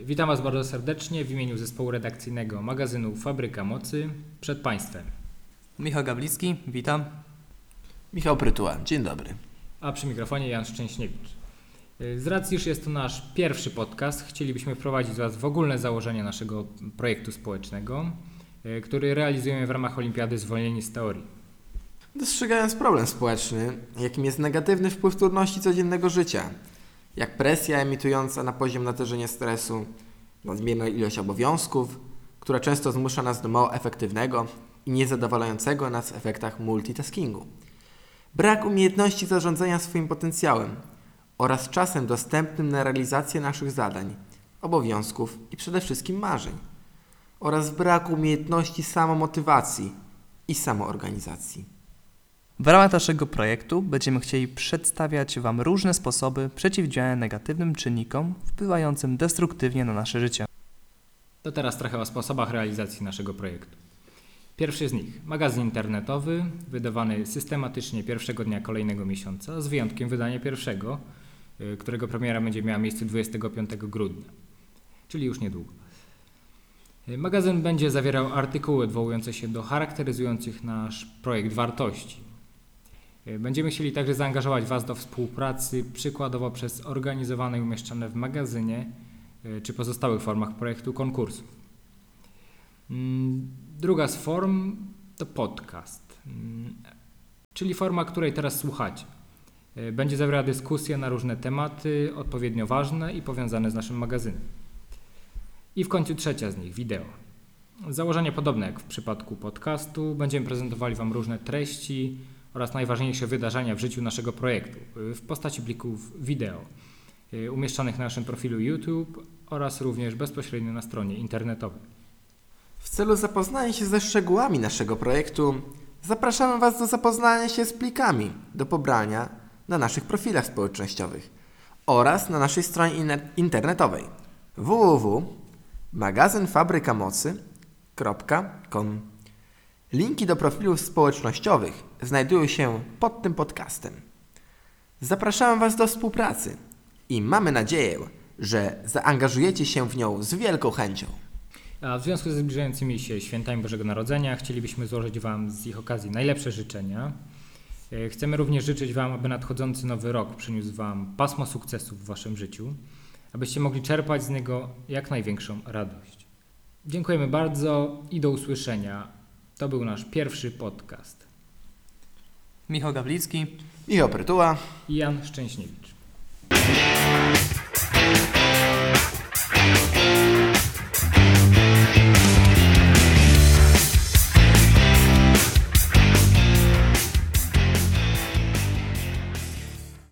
Witam Was bardzo serdecznie w imieniu zespołu redakcyjnego magazynu Fabryka Mocy przed Państwem. Michał Gawlicki, witam. Michał Prytuła, dzień dobry. A przy mikrofonie Jan Szczęśniewicz. Z racji, iż jest to nasz pierwszy podcast, chcielibyśmy wprowadzić Was w ogólne założenia naszego projektu społecznego, e, który realizujemy w ramach Olimpiady Zwolnieni z Teorii. Dostrzegając problem społeczny, jakim jest negatywny wpływ trudności codziennego życia, jak presja emitująca na poziom natężenia stresu, nadmierna ilość obowiązków, która często zmusza nas do mało efektywnego i niezadowalającego nas w efektach multitaskingu. Brak umiejętności zarządzania swoim potencjałem oraz czasem dostępnym na realizację naszych zadań, obowiązków i przede wszystkim marzeń. Oraz brak umiejętności samomotywacji i samoorganizacji. W ramach naszego projektu będziemy chcieli przedstawiać Wam różne sposoby przeciwdziałania negatywnym czynnikom wpływającym destruktywnie na nasze życie. To teraz trochę o sposobach realizacji naszego projektu. Pierwszy z nich magazyn internetowy, wydawany systematycznie pierwszego dnia kolejnego miesiąca, z wyjątkiem wydania pierwszego, y, którego premiera będzie miała miejsce 25 grudnia, czyli już niedługo. Y, Magazyn będzie zawierał artykuły odwołujące się do charakteryzujących nasz projekt wartości. Y, Będziemy chcieli także zaangażować Was do współpracy, przykładowo przez organizowane i umieszczane w magazynie y, czy pozostałych formach projektu konkursów. Mm, Druga z form to podcast, mm, czyli forma, której teraz słuchacie. Y, Będzie zawierała dyskusje na różne tematy, odpowiednio ważne i powiązane z naszym magazynem. I w końcu trzecia z nich, wideo. Założenie podobne jak w przypadku podcastu. Będziemy prezentowali Wam różne treści oraz najważniejsze wydarzenia w życiu naszego projektu y, w postaci plików wideo y, umieszczanych na naszym profilu YouTube oraz również bezpośrednio na stronie internetowej. W celu zapoznania się ze szczegółami naszego projektu, zapraszamy Was do zapoznania się z plikami do pobrania na naszych profilach społecznościowych oraz na naszej stronie internetowej www.magazynfabrykamocy.com. Linki do profilów społecznościowych znajdują się pod tym podcastem. Zapraszamy Was do współpracy i mamy nadzieję, że zaangażujecie się w nią z wielką chęcią. A w związku ze zbliżającymi się świętami Bożego Narodzenia chcielibyśmy złożyć Wam z ich okazji najlepsze życzenia. E, Chcemy również życzyć Wam, aby nadchodzący nowy rok przyniósł Wam pasmo sukcesów w Waszym życiu, abyście mogli czerpać z niego jak największą radość. Dziękujemy bardzo i do usłyszenia. To był nasz pierwszy podcast. Michał Gawlicki, Michał Prytuła. I Jan Szczęśniewicz.